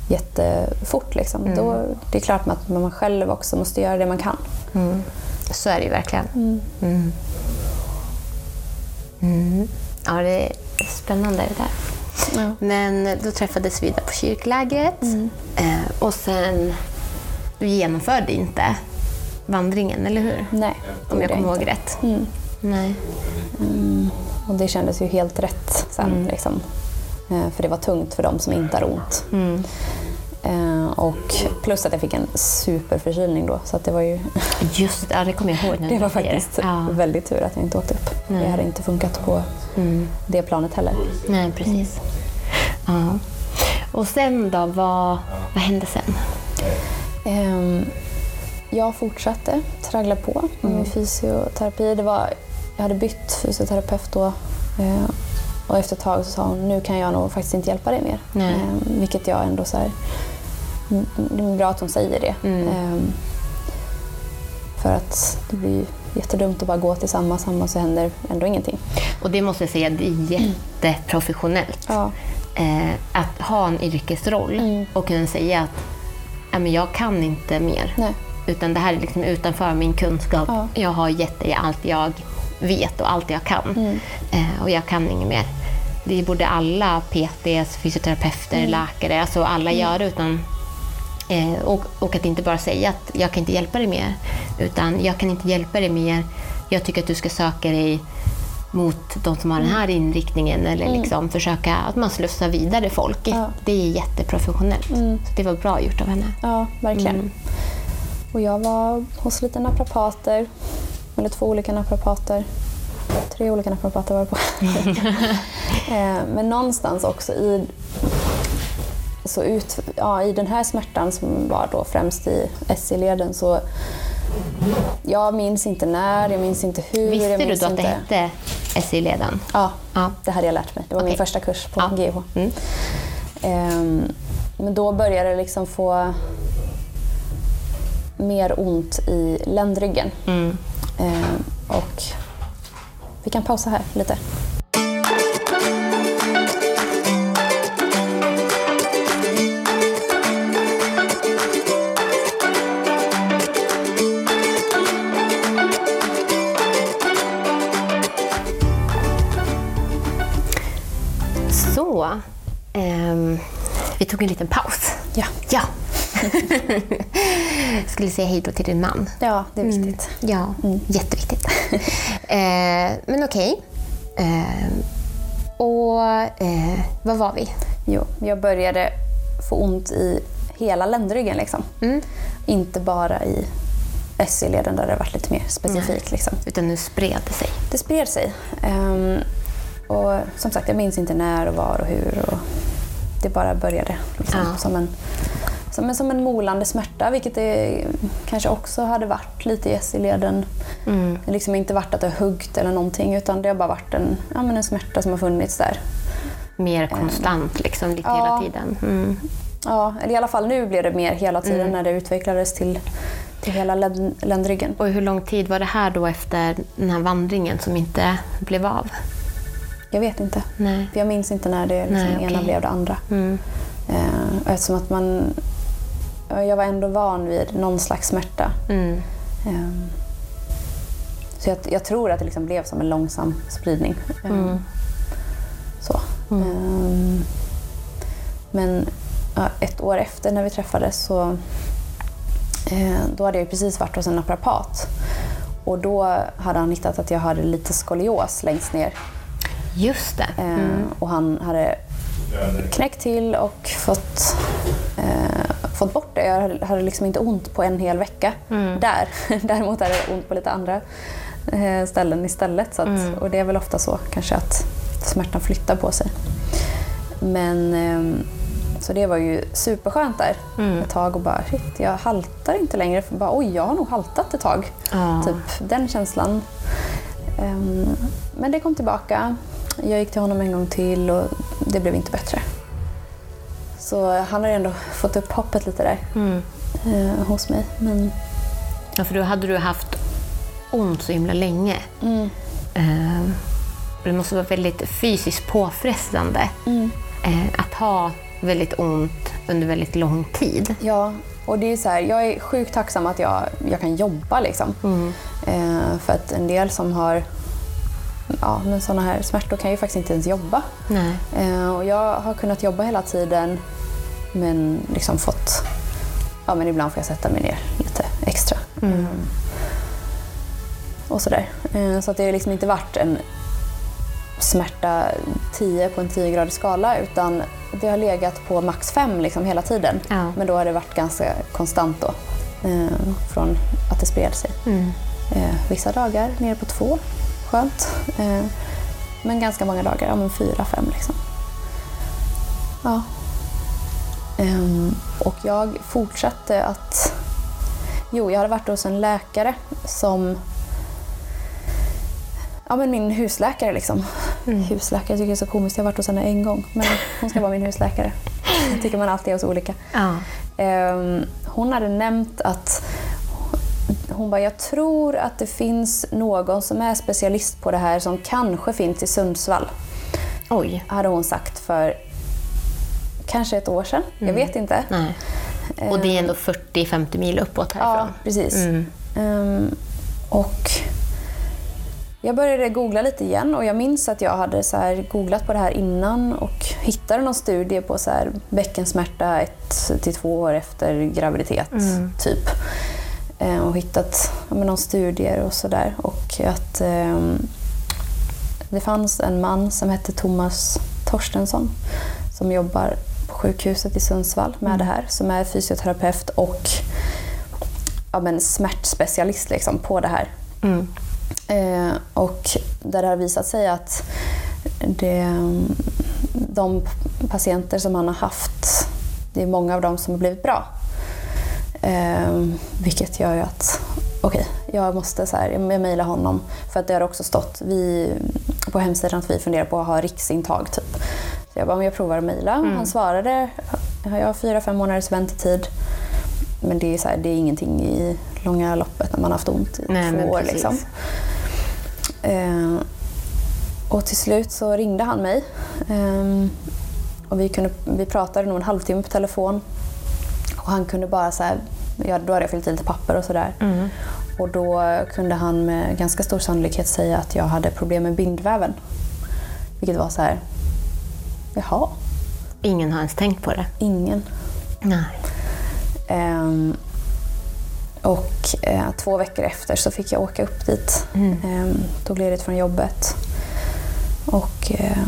B: jättefort, liksom, då det är klart att man själv också måste göra det man kan.
A: Mm. Så är det ju verkligen. Mm. Mm. Ja, det är spännande det där.
B: Ja.
A: Men då träffades vi där på kyrklägret eh, och sen, du genomförde inte vandringen, eller hur?
B: Nej,
A: Om jag kommer ihåg rätt.
B: Mm.
A: Nej.
B: Och det kändes ju helt rätt sen. Liksom. Eh, För det var tungt för de som inte har ont.
A: Mm.
B: Eh, Och plus att jag fick en superförkylning då. Så det var ju
A: Just det, det kommer jag ihåg. när
B: det var faktiskt
A: Ja.
B: väldigt tur att jag inte åkte upp. Det hade inte funkat på
A: Mm.
B: det planet heller.
A: Nej, precis. Ja. Och sen då, vad, vad hände sen?
B: Ehm, Jag fortsatte traggla på med
A: Mm.
B: fysioterapi. Det var, jag hade bytt fysioterapeut då. eh, Och efter ett tag så sa hon, nu kan jag nog faktiskt inte hjälpa dig mer.
A: Nej.
B: Ehm, Vilket jag ändå så här, mm, det är bra att hon säger det.
A: Mm.
B: Ehm, För att det blir jättedumt att bara gå till samma, samma så händer ändå ingenting.
A: Och det måste jag säga, det är jätteprofessionellt. Eh, att ha en yrkesroll
B: Mm.
A: och kunna säga att "Ja, men jag kan inte mer.
B: Nej.
A: Utan det här är liksom utanför min kunskap.
B: Ja.
A: Jag har gett dig allt jag vet och allt jag kan.
B: Mm.
A: Eh, och jag kan inget mer. Det borde alla PTs, fysioterapeuter,
B: Mm.
A: läkare, alltså alla göra. Utan, eh, och, och att inte bara säga att jag kan inte hjälpa dig mer. Utan jag kan inte hjälpa dig mer. jag tycker att du ska söka dig mot de som har den här inriktningen eller liksom försöka att man slussar vidare folk.
B: Ja.
A: Det är jätteprofessionellt. Så det var bra gjort av henne.
B: Ja, verkligen.
A: Mm.
B: Och jag var hos lite naprapater, eller två olika naprapater. Tre olika naprapater var jag på. Eh, Men någonstans också i, så ut, ja, i den här smärtan som var då främst i SC-leden så jag minns inte när, jag minns inte hur.
A: Visste
B: jag
A: du då att
B: inte.
A: det hette SI-leden?
B: Ja,
A: Ja.
B: det hade jag lärt mig. Det var min
A: Okej.
B: första kurs på
A: Ja.
B: GH.
A: Mm.
B: Ehm, men då började det liksom få mer ont i ländryggen.
A: Mm.
B: Ehm, och vi kan pausa här lite.
A: Så, ehm, vi tog en liten paus.
B: Ja,
A: Ja. Skulle säga hej då till din man.
B: ja det är viktigt.
A: Ja, jätteviktigt. eh, men okej. Eh, och eh, vad var vi?
B: Jo, jag började få ont i hela ländryggen. Liksom.
A: Mm.
B: Inte bara i SC-leden där det varit lite mer specifikt. Liksom.
A: Utan nu spred det sig.
B: Det spred sig. Ehm, och som sagt, jag minns inte när och var och hur. Och det bara började liksom,
A: Ja.
B: som, en, som, som en molande smärta, vilket det kanske också hade varit lite i SI-leden.
A: Mm.
B: Det har liksom inte varit att det har huggt eller någonting, utan det har bara varit en, ja, men en smärta som har funnits där.
A: Mer konstant, liksom, lite
B: ja.
A: hela tiden. Mm.
B: Ja, eller i alla fall nu blev det mer hela tiden när det utvecklades till, till hela länd, ländryggen.
A: Och hur lång tid var det här då efter den här vandringen som inte blev av?
B: Jag vet inte.
A: Nej.
B: För jag minns inte när det liksom,
A: Nej,
B: ena
A: okej.
B: blev det andra.
A: Mm.
B: Eh, eftersom att man... ja, Jag var ändå van vid någon slags smärta.
A: Mm.
B: Eh, så jag, jag tror att det liksom blev som en långsam spridning.
A: Mm.
B: Så. Eh, men ja, ett år efter när vi träffades så eh, då hade jag precis varit hos en naprapat. Och då hade han hittat att jag hade lite skolios längst ner.
A: Just det.
B: Eh,
A: Mm.
B: Och han hade knäckt till och fått, eh, fått bort det. Jag hade- liksom inte ont på en hel vecka där. Däremot hade jag ont på lite andra eh, ställen istället. Så att, Och det är väl ofta så kanske att smärtan flyttar på sig. Men ehm, så det var ju superskönt där ett tag och bara shit, jag haltar inte längre. För bara, Oj, jag har nog haltat ett tag.
A: Ja.
B: Typ den känslan. Ehm, men det kom tillbaka. Jag gick till honom en gång till och det blev inte bättre. Så han har ändå fått upp hoppet lite där
A: Mm.
B: eh, hos mig. Men
A: Ja, för då hade du haft ont så himla länge.
B: mm,
A: Eh, det måste vara väldigt fysiskt påfrestande
B: mm.
A: eh, att ha väldigt ont under väldigt lång tid.
B: ja, och det är så här, jag är sjukt tacksam att jag, jag kan jobba. Liksom. Eh, för att en del som har ja, men såna här smärtor kan ju faktiskt inte ens jobba. Eh, och jag har kunnat jobba hela tiden men liksom fått... Ja, men ibland får jag sätta mig ner lite extra. Mm. Och sådär. Eh, så att det har liksom inte varit en smärta 10 på en 10-gradig skala utan det har legat på max 5 liksom hela tiden.
A: Ja.
B: Men då har det varit ganska konstant då. Eh, från att det spred sig.
A: Mm.
B: Eh, vissa dagar nere på två, skönt. Eh, men ganska många dagar, ja men fyra, fem liksom. Ja. Ehm, och jag fortsatte att... Jo, jag hade varit hos en läkare som... Ja men min husläkare liksom. Husläkare, jag tycker det är så komiskt. Jag har varit hos henne en gång. Men hon ska vara min husläkare. Det tycker man alltid är hos olika.
A: Ja.
B: Ehm, hon hade nämnt att hon bara, jag tror att det finns någon som är specialist på det här som kanske finns i Sundsvall.
A: Oj.
B: Hade hon sagt för kanske ett år sedan. Jag vet inte.
A: Nej. Och det är ändå 40-50 mil uppåt
B: Ja,
A: härifrån.
B: precis.
A: Mm.
B: Ehm, och jag började googla lite igen och jag minns att jag hade så googlat på det här innan och hittade någon studie på så här bäckensmärta ett till två år efter graviditet, typ. Eh, och hittat ja, men, studier och sådär. Och att eh, det fanns en man som hette Thomas Torstensson som jobbar på sjukhuset i Sundsvall med det här, som är fysioterapeut och ja, men, smärtspecialist liksom, på det här.
A: Mm.
B: Eh, och där det har visat sig att det, de patienter som han har haft, det är många av dem som har blivit bra. Eh, vilket gör ju att, okej, okay, jag måste så här, jag mejla honom. För att det har också stått vi, på hemsidan att vi funderar på att ha riksintag typ. Så jag bara, om jag provar att mejla. Mm. Han svarade, jag har fyra, fem månaders väntetid. Men det är, så här, det är ingenting i långa loppet när man har haft ont i
A: Nej,
B: två år. Liksom. Eh, och till slut så ringde han mig. Eh, och vi, kunde, vi pratade nog en halvtimme på telefon. Och han kunde bara så här, ja, då hade jag fyllt i lite papper och sådär.
A: Mm.
B: Och då kunde han med ganska stor sannolikhet säga att jag hade problem med bindväven. Vilket var så här, jaha.
A: Ingen har ens tänkt på det?
B: Ingen.
A: Nej.
B: Um, och eh, två veckor efter så fick jag åka upp dit.
A: Mm.
B: Eh, tog ledigt från jobbet. Och eh,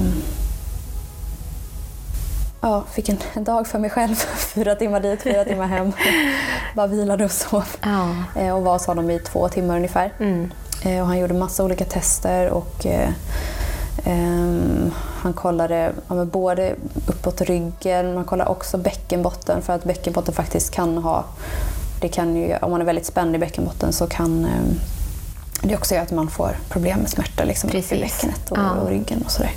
B: ja, fick en, dag för mig själv. fyra timmar dit, fyra timmar hem. Bara vilade och sov.
A: Ja.
B: Eh, och var hos honom i två timmar ungefär.
A: Mm.
B: Eh, och han gjorde massa olika tester. och eh, ehm, han kollade ja, både uppåt ryggen, man kollade också bäckenbotten för att bäckenbotten faktiskt kan ha det kan ju, om man är väldigt spänd i bäckenbotten så kan eh, det också göra att man får problem med smärta liksom, i bäckenet och,
A: ja.
B: och, ryggen och sådär.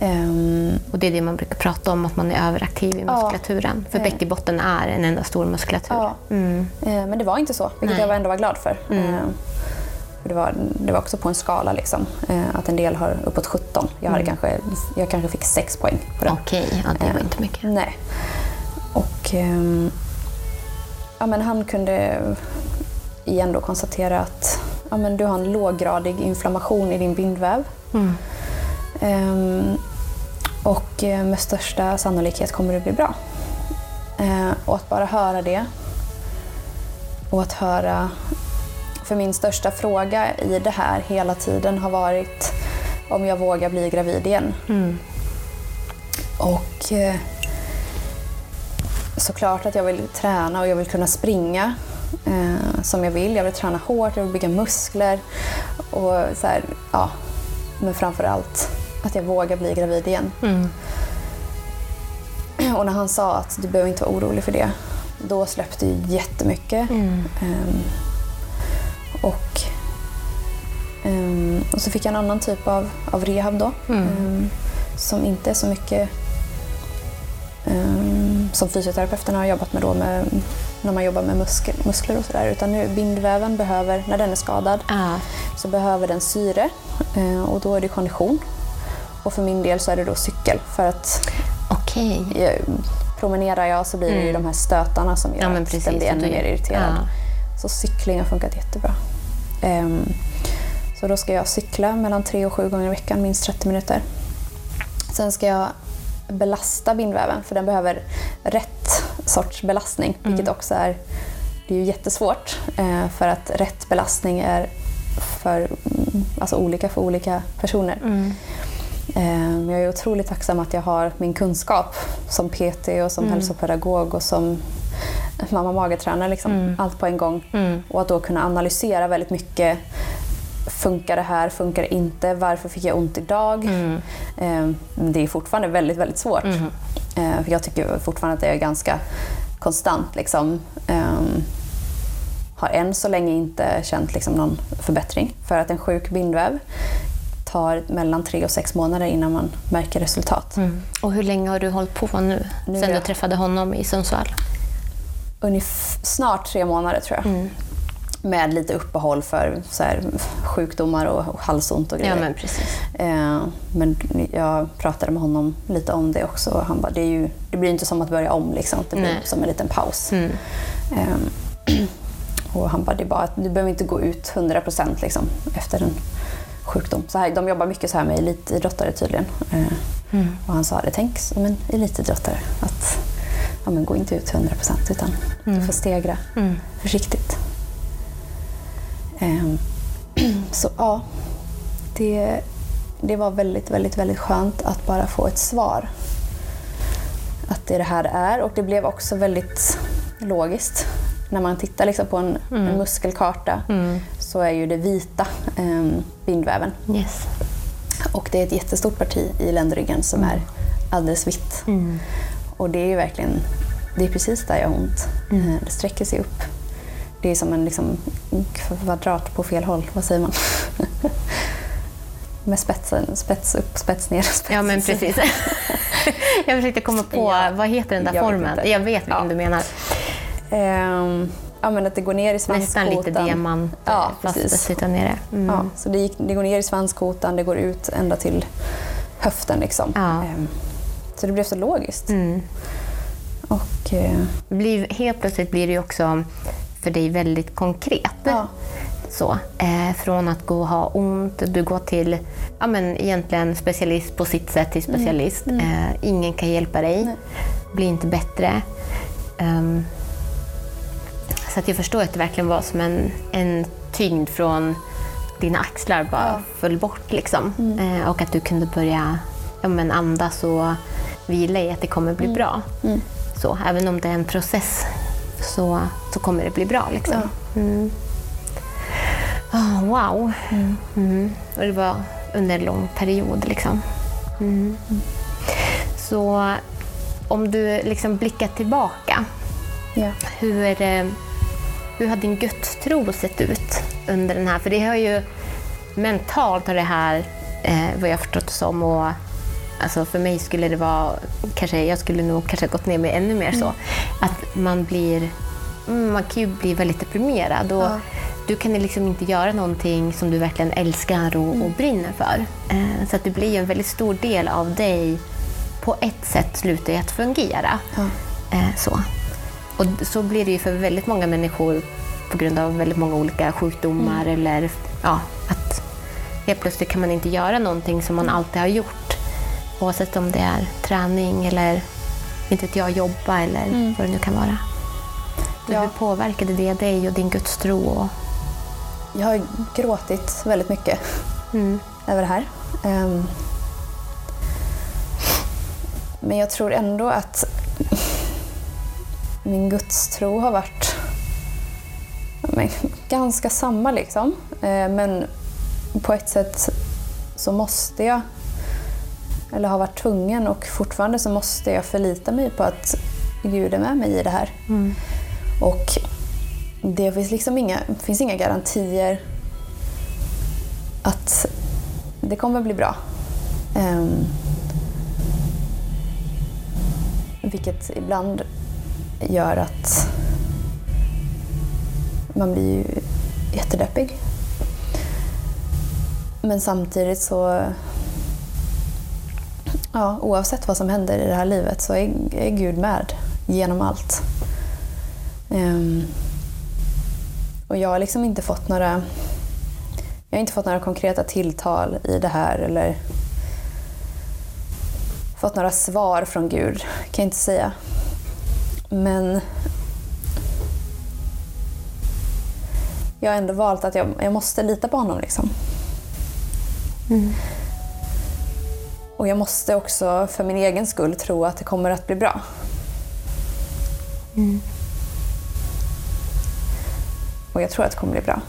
B: Um,
A: och det är det man brukar prata om, att man är överaktiv i muskulaturen. Ja, för bäckenbotten är en enda stor muskulatur.
B: Ja.
A: Mm.
B: Eh, men det var inte så, vilket
A: Nej.
B: jag ändå var glad för.
A: Mm.
B: Eh, för det, var, det var också på en skala, liksom, eh, att en del har uppåt 17. Jag, hade
A: Mm.
B: kanske, jag kanske fick 6 poäng på det.
A: Okej, ja, det var inte mycket.
B: Nej. Och ehm, ja, men han kunde igen då konstatera att ja, men du har en låggradig inflammation i din bindväv.
A: Mm.
B: Ehm, och eh, med största sannolikhet kommer det bli bra. Ehm, och att bara höra det och att höra... För min största fråga i det här hela tiden har varit om jag vågar bli gravid igen.
A: Mm.
B: Och eh, såklart att jag vill träna och jag vill kunna springa eh, som jag vill. Jag vill träna hårt, jag vill bygga muskler. Och så här, ja. Men framför allt att jag vågar bli gravid igen.
A: Mm.
B: Och när han sa att du behöver inte vara orolig för det, då släppte ju jättemycket.
A: Mm.
B: Um, och, um, och så fick jag en annan typ av, av rehab då.
A: Mm.
B: Um, som inte är så mycket som fysioterapeuterna har jobbat med då med, när man jobbar med muskler, muskler och sådär. Utan nu bindväven behöver, när den är skadad,
A: Ah.
B: så behöver den syre och då är det kondition. Och för min del så är det då cykel för att
A: Okej.
B: jag, promenerar jag så blir det ju
A: Mm.
B: de här stötarna som gör
A: Ja, men
B: att
A: precis,
B: den blir ännu mer irriterad.
A: ja.
B: Så cykling har funkat jättebra. Ehm, så då ska jag cykla mellan tre och sju gånger i veckan, minst 30 minuter. Sen ska jag belasta bindväven för den behöver rätt sorts belastning,
A: Mm.
B: vilket också är, det är ju jättesvårt eh, för att rätt belastning är för, alltså olika för olika personer.
A: Mm.
B: Eh, jag är otroligt tacksam att jag har min kunskap som PT och som
A: Mm.
B: hälsopedagog och som mamma magetränare. Liksom,
A: Mm.
B: Allt på en gång.
A: Mm.
B: Och att då kunna analysera väldigt mycket. Funkar det här? Funkar det inte? Varför fick jag ont idag?
A: Mm.
B: Eh, Det är fortfarande väldigt, väldigt svårt.
A: Mm.
B: Eh, För jag tycker fortfarande att det är ganska konstant. Liksom. Ehm, Har än så länge inte känt liksom någon förbättring. För att en sjuk bindväv tar mellan tre och sex månader innan man märker resultat.
A: Mm. Och hur länge har du hållit på nu?
B: Nu
A: Sen
B: är
A: du
B: jag-
A: träffade honom i Sundsvall?
B: Ungef- snart tre månader tror jag.
A: Mm.
B: Med lite uppehåll för så här, sjukdomar och, och halsont och grejer.
A: Ja, men precis.
B: Eh, men jag pratade med honom lite om det också. och Han bara, det, ju, det blir inte som att börja om. Liksom. Det blir
A: Nej.
B: som en liten paus.
A: Mm.
B: Eh, och han bara, det bara att du behöver inte gå ut 100% liksom, efter en sjukdom. Så här, de jobbar mycket så här med elitidrottare tydligen. Eh,
A: Mm.
B: och han sa det, tänk som en elitidrottare. Att ja, men gå inte ut 100% utan
A: Mm.
B: du får stegra
A: Mm.
B: försiktigt. Ehm, så ja, det, det var väldigt, väldigt, väldigt skönt att bara få ett svar. Att det är det här det är och det blev också väldigt logiskt. När man tittar liksom på en,
A: Mm.
B: en muskelkarta så är ju det vita eh, bindväven.
A: Yes.
B: Och det är ett jättestort parti i ländryggen som är alldeles vitt. Och det är ju verkligen, det är precis där jag har ont. Eh, Det sträcker sig upp. Det är som en liksom, kvadrat på fel håll, vad säger man? Med spetsen, spets upp, spets ner, spets
A: Ja, men precis. jag försökte komma på,
B: Ja.
A: vad heter den där
B: Jag vet
A: formen?
B: inte.
A: Jag vet vilken
B: Ja.
A: du menar.
B: Ehm, ja, men att det går ner i
A: Nästan
B: svanskotan.
A: lite diamant
B: Ja,
A: fast
B: precis.
A: sitter nere. Mm.
B: Ja, så det, gick, det går ner i svanskotan, det går ut ända till höften. Liksom.
A: Ja.
B: Ehm, så det blev så logiskt.
A: Mm.
B: Och, eh,
A: Blir, helt plötsligt blir det också för dig väldigt konkret.
B: ja,
A: Så, eh, från att gå och ha ont, du går till ja, men egentligen specialist på sitt sätt till specialist. Eh, ingen kan hjälpa dig,
B: Mm. Nej.
A: blir inte bättre. Ehm, så att jag förstår att det verkligen var som en, en tyngd från dina axlar bara
B: Ja. Mm.
A: föll bort. Liksom. Eh, och att du kunde börja ja, men andas och vila i att det kommer bli bra.
B: Mm.
A: Så, även om det är en process så, så kommer det bli bra. Liksom. Mm. Ah, wow. Mm. Och det var under en lång period. Liksom. Mm. Så om du liksom blickar tillbaka,
B: ja.
A: hur, eh, hur har din gudstro sett ut under den här? För det har ju mentalt har det här, eh, vad jag förstått det som, och alltså för mig skulle det vara, kanske, jag skulle nog kanske gått ner mig ännu mer så, att man blir, mm, man kan ju bli väldigt deprimerad och
B: Ja.
A: du kan liksom inte göra någonting som du verkligen älskar och, och brinner för. Eh, så att det blir ju en väldigt stor del av dig på ett sätt slutar ju att fungera.
B: Ja.
A: Eh, så. Och så blir det ju för väldigt många människor på grund av väldigt många olika sjukdomar eller ja, att helt plötsligt kan man inte göra någonting som man alltid har gjort. Oavsett om det är träning eller inte vet jag, jobba eller vad det nu kan vara.
B: Ja.
A: Hur påverkade det dig och din gudstro? Och,
B: Jag har gråtit väldigt mycket
A: mm,
B: över det här. Ehm, men jag tror ändå att min gudstro har varit men, ganska samma. Liksom. Eh, men på ett sätt så måste jag, eller har varit tvungen och fortfarande så måste jag förlita mig på att Gud är med mig i det här. Och det finns liksom inga, finns inga garantier att det kommer bli bra. Ehm, vilket ibland gör att man blir ju jättedeppig. Men samtidigt så, ja, oavsett vad som händer i det här livet så är, är Gud med genom allt. Um, och jag har liksom inte fått några jag har inte fått några konkreta tilltal i det här eller fått några svar från Gud, kan jag inte säga. Men jag har ändå valt att jag, jag måste lita på honom. Liksom. Och jag måste också för min egen skull tro att det kommer att bli bra. Och jag tror att det kommer bli bra.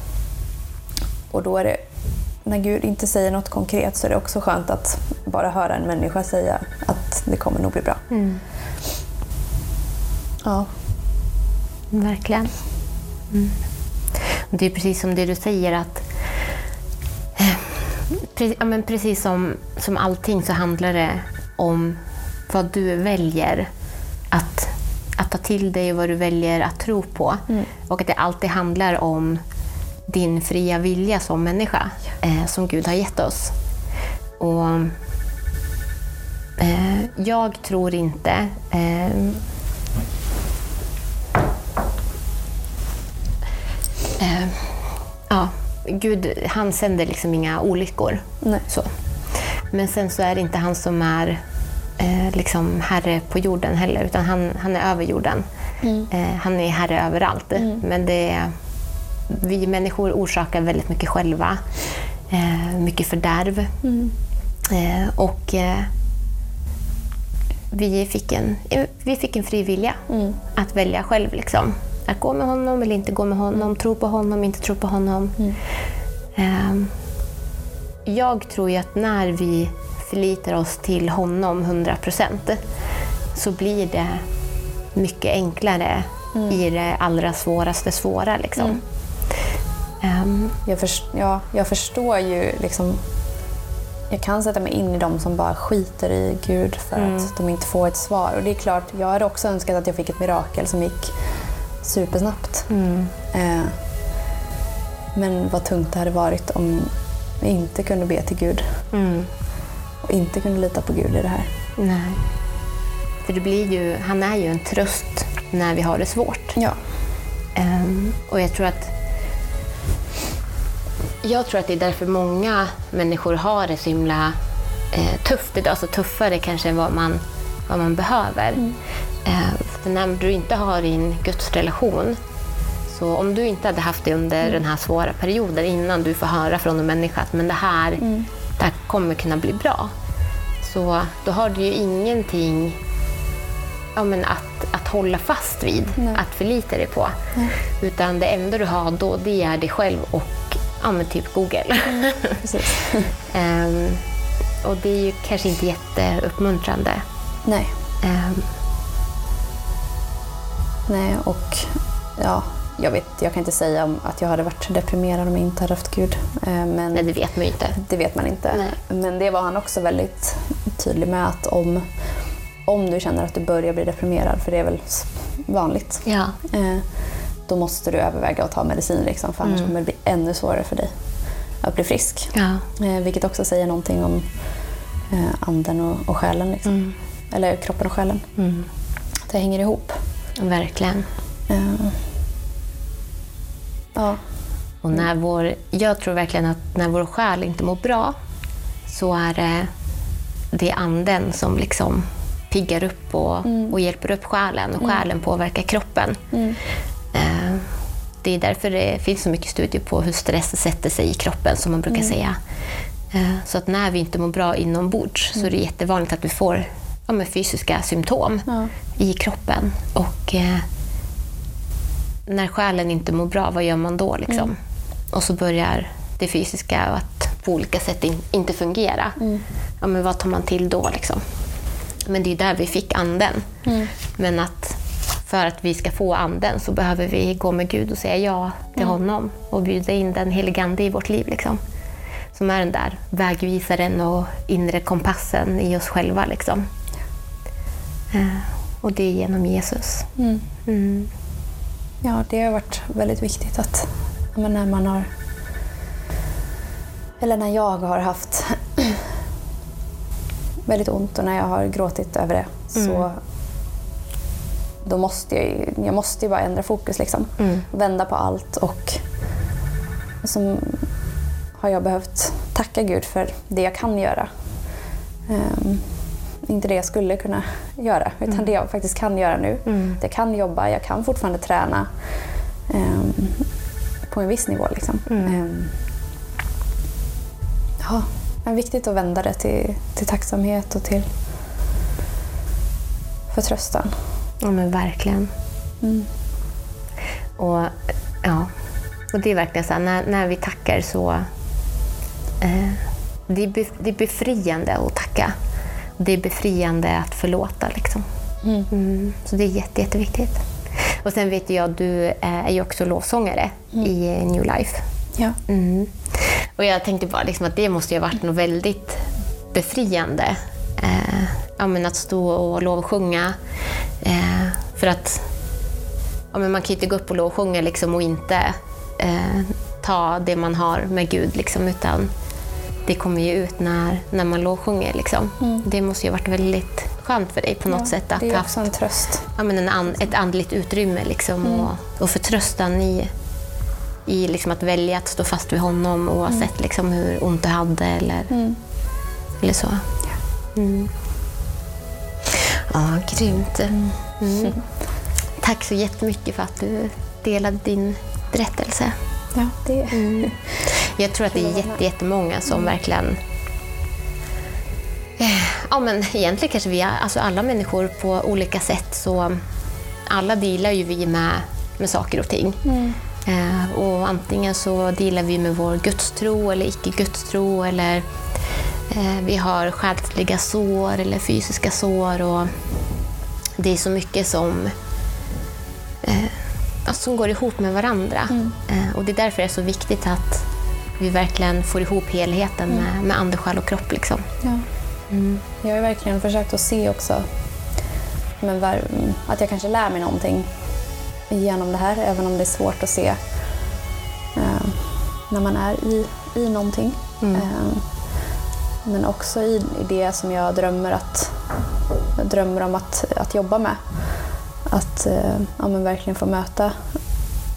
B: Och då är det, när Gud inte säger något konkret så är det också skönt att bara höra en människa säga att det kommer nog bli bra. Ja.
A: Verkligen. Mm. Det är precis som det du säger att eh, precis, ja, men precis som, som allting så handlar det om vad du väljer att, att ta till dig och vad du väljer att tro på. Och att det alltid handlar om din fria vilja som människa eh, som Gud har gett oss. Och eh, Jag tror inte eh, Eh, ja, Gud, han sänder liksom inga olyckor.
B: Nej.
A: Så. Men sen så är det inte han som är eh, liksom herre på jorden heller, utan han, han är över jorden. Eh, han är herre överallt. Men det är, vi människor orsakar väldigt mycket själva. Eh, mycket fördärv. Eh, och eh, vi, fick en, vi fick en fri vilja att välja själv. Liksom. Att gå med honom eller inte gå med honom, tro på honom, inte tro på honom. Eh, jag tror ju att när vi förlitar oss till honom 100 procent så blir det mycket enklare i det allra svåraste svåra. Liksom. Ehm,
B: Jag, förs- ja, jag förstår ju liksom... Jag kan sätta mig in i dem som bara skiter i Gud för att de inte får ett svar. Och det är klart, jag hade också önskat att jag fick ett mirakel som gick supersnabbt. Eh, men vad tungt det hade varit om jag inte kunde be till Gud. Och inte kunde lita på Gud i det här.
A: nej. För det blir ju, han är ju en tröst när vi har det svårt.
B: Ja.
A: Ehm, och jag tror att jag tror att det är därför många människor har det så himla eh, tufft idag. Alltså tuffare kanske än vad man, vad man behöver. Eh, när du inte har din gudsrelation så om du inte hade haft det under den här svåra perioden innan du får höra från en människa att men det, här, det här kommer kunna bli bra. Så då har du ju ingenting ja, men att, att hålla fast vid, att förlita dig på. Utan det enda du har då, det är dig själv och ja, men typ Google.
B: Precis.
A: Ehm, och det är ju kanske inte jätteuppmuntrande.
B: Nej.
A: Ehm,
B: Nej, och ja, jag vet, jag kan inte säga om att jag hade varit deprimerad om jag inte hade haft Gud. Eh, Men
A: nej, det vet man ju inte.
B: det vet man inte.
A: Nej.
B: Men det var han också väldigt tydlig med att om, om du känner att du börjar bli deprimerad, för det är väl vanligt,
A: Ja.
B: eh, då måste du överväga att ta medicin liksom, för annars kommer det bli ännu svårare för dig att bli frisk.
A: Ja.
B: Eh, vilket också säger någonting om anden och, och själen. Liksom. Eller kroppen och själen. Att det hänger ihop.
A: Verkligen.
B: Eh, ja.
A: Och när vår, jag tror verkligen att när vår själ inte mår bra så är det, det är anden som liksom piggar upp och, och hjälper upp själen och själen påverkar kroppen. Eh, Det är därför det finns så mycket studier på hur stress sätter sig i kroppen, som man brukar säga. Eh, Så att när vi inte mår bra inombords så är det jättevanligt att vi får ja, men fysiska symptom
B: Ja.
A: i kroppen. Och eh, när själen inte mår bra, vad gör man då? Liksom? Och så börjar det fysiska att på olika sätt in, inte fungera. Ja, men vad tar man till då? Liksom? Men det är där vi fick anden. Men att för att vi ska få anden så behöver vi gå med Gud och säga ja till honom och bjuda in den helige Ande i vårt liv. Liksom. Som är den där vägvisaren och inre kompassen i oss själva. Liksom. Eh, Och det är genom Jesus. Mm.
B: Ja, det har varit väldigt viktigt att när man har... Eller när jag har haft väldigt ont och när jag har gråtit över det så då måste jag, ju- jag måste ju bara ändra fokus. Liksom. Vända på allt och som har jag behövt tacka Gud för det jag kan göra. Ehm, inte det jag skulle kunna göra, utan det jag faktiskt kan göra nu. Jag kan jobba, jag kan fortfarande träna ehm, på en viss nivå. Liksom. Ehm, ja, det är viktigt att vända det till, till tacksamhet och till förtröstan.
A: Ja, men verkligen. Och, ja. och det är verkligen så här, när, när vi tackar så... Eh, det är befriande att tacka. Det är befriande att förlåta. Liksom. Mm. Så det är jätte, jätteviktigt. Och sen vet jag att du eh, är ju också lovsångare i eh, New Life.
B: Ja.
A: Mm. Och jag tänkte bara liksom att det måste ju ha varit något väldigt befriande. Eh, ja, men att stå och lovsjunga. Eh, för att ja, men man kan ju inte gå upp och lovsjunga liksom och inte eh, ta det man har med Gud. Liksom, utan det kommer ju ut när, när man lovsjunger. Liksom. Det måste ju ha varit väldigt skönt för dig på något
B: Ja,
A: sätt att
B: det är också en tröst.
A: ja, men en an, ett andligt utrymme liksom, och, och förtröstan i, i liksom att välja att stå fast vid honom oavsett liksom, hur ont du hade eller, eller så. Mm. Ja, grymt. Mm. Tack så jättemycket för att du delade din berättelse.
B: Ja, det
A: Mm. Jag tror att det är jätte, jättemånga som verkligen Eh, Ja, men egentligen kanske vi, alltså alla människor på olika sätt, så alla dealar ju vi med, med saker och ting. Eh, och antingen så dealar vi med vår gudstro eller icke-gudstro eller eh, vi har själsliga sår eller fysiska sår. Och det är så mycket som, eh, alltså, som går ihop med varandra. Eh, och det är därför det är så viktigt att vi verkligen får ihop helheten med, med ande, själ och kropp. Liksom.
B: Ja. Jag har verkligen försökt att se också men var, att jag kanske lär mig någonting genom det här, även om det är svårt att se eh, när man är i, i någonting. Eh, men också i, i det som jag drömmer, att, jag drömmer om att, att jobba med. Att eh, ja, men verkligen få möta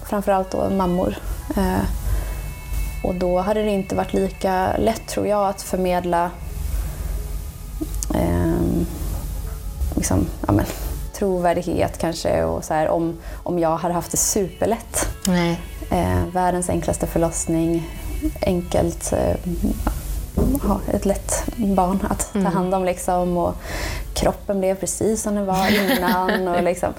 B: framförallt då mammor. Eh, och då hade det inte varit lika lätt tror jag att förmedla eh, liksom, ja, men, trovärdighet kanske och så här, om, om jag hade haft det superlätt.
A: Nej.
B: Eh, världens enklaste förlossning, enkelt, eh, ha ett lätt barn att ta hand om liksom, och kroppen blev precis som den var innan. och liksom,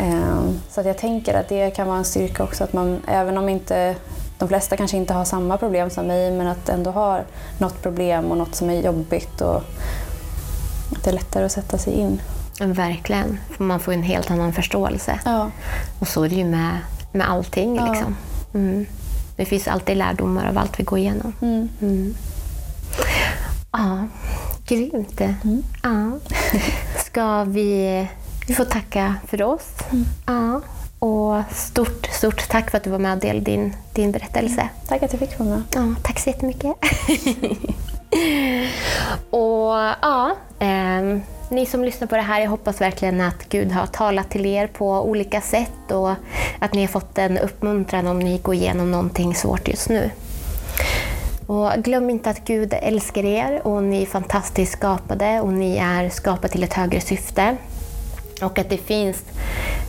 B: eh, så att jag tänker att det kan vara en styrka också att man, även om inte de flesta kanske inte har samma problem som mig men att ändå har något problem och något som är jobbigt och att det är lättare att sätta sig in.
A: Verkligen. För man får en helt annan förståelse.
B: Ja,
A: Och så är det ju med, med allting.
B: Ja.
A: Liksom. Mm. Det finns alltid lärdomar av allt vi går igenom.
B: mm.
A: Mm. Ja, grymt.
B: Mm.
A: Ja. Ska vi... Vi får tacka för oss.
B: Mm.
A: Ja. Och stort, stort tack för att du var med och delade din, din berättelse.
B: Tack att jag fick vara med.
A: Ja, tack så jättemycket. och ja, ehm, ni som lyssnar på det här, jag hoppas verkligen att Gud har talat till er på olika sätt och att ni har fått en uppmuntran om ni går igenom någonting svårt just nu. Och glöm inte att Gud älskar er och ni är fantastiskt skapade och ni är skapade till ett högre syfte. Och att det finns,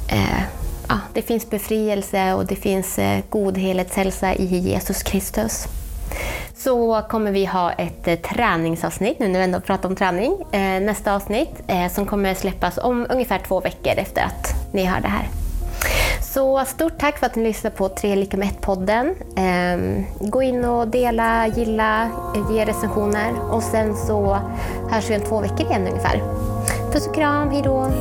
A: eh, ja, det finns befrielse och det finns eh, god helhetshälsa i Jesus Kristus. Så kommer vi ha ett eh, träningsavsnitt, nu när vi ändå pratar om träning, eh, nästa avsnitt som kommer släppas om ungefär två veckor efter att ni hör det här. Så stort tack för att ni lyssnar på 3 lika med 1-podden. Ehm, gå in och dela, gilla, ge recensioner och sen så hörs vi om två veckor igen ungefär. Puss och kram, hejdå!